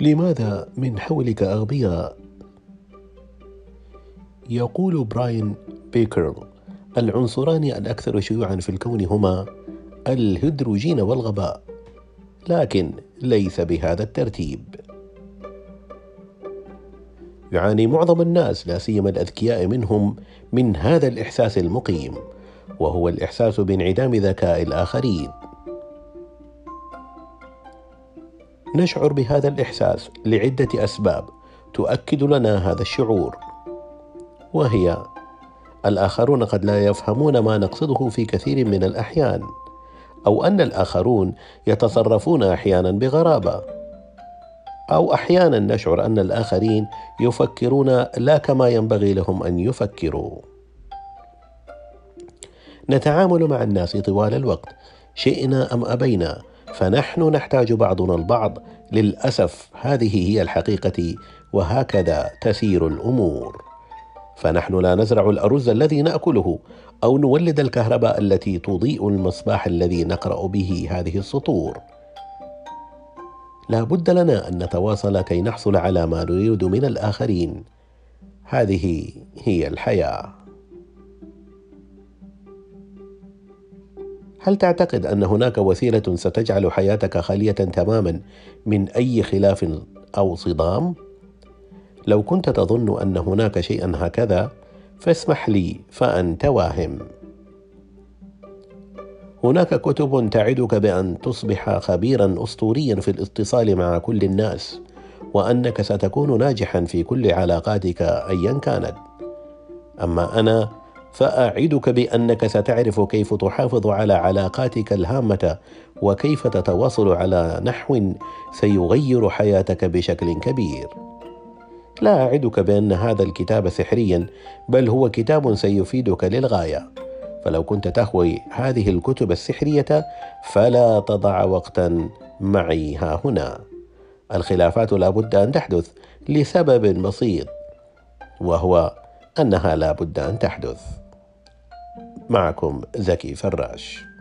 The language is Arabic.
لماذا من حولك أغبياء؟ يقول براين بيكرل العنصران الأكثر شيوعا في الكون هما الهيدروجين والغباء لكن ليس بهذا الترتيب يعاني معظم الناس لا سيما الأذكياء منهم من هذا الإحساس المقيم وهو الإحساس بانعدام ذكاء الآخرين نشعر بهذا الإحساس لعدة أسباب تؤكد لنا هذا الشعور وهي الآخرون قد لا يفهمون ما نقصده في كثير من الأحيان أو أن الآخرون يتصرفون أحيانا بغرابة أو أحيانا نشعر أن الآخرين يفكرون لا كما ينبغي لهم أن يفكروا. نتعامل مع الناس طوال الوقت شئنا أم أبينا؟ فنحن نحتاج بعضنا البعض. للأسف هذه هي الحقيقة وهكذا تسير الأمور. فنحن لا نزرع الأرز الذي نأكله أو نولد الكهرباء التي تضيء المصباح الذي نقرأ به هذه السطور. لا بد لنا أن نتواصل كي نحصل على ما نريد من الآخرين. هذه هي الحياة. هل تعتقد أن هناك وسيلة ستجعل حياتك خالية تماما من أي خلاف أو صدام؟ لو كنت تظن أن هناك شيئا هكذا فاسمح لي فأنت واهم. هناك كتب تعدك بأن تصبح خبيرا اسطوريا في الاتصال مع كل الناس وأنك ستكون ناجحا في كل علاقاتك ايا كانت. أما أنا فأعدك بأنك ستعرف كيف تحافظ على علاقاتك الهامة وكيف تتواصل على نحو سيغير حياتك بشكل كبير. لا أعدك بأن هذا الكتاب سحريا بل هو كتاب سيفيدك للغاية. فلو كنت تهوي هذه الكتب السحرية فلا تضع وقتا معي ها هنا. الخلافات لا بد أن تحدث لسبب بسيط وهو أنها لا بد أن تحدث. معكم زكي فراش.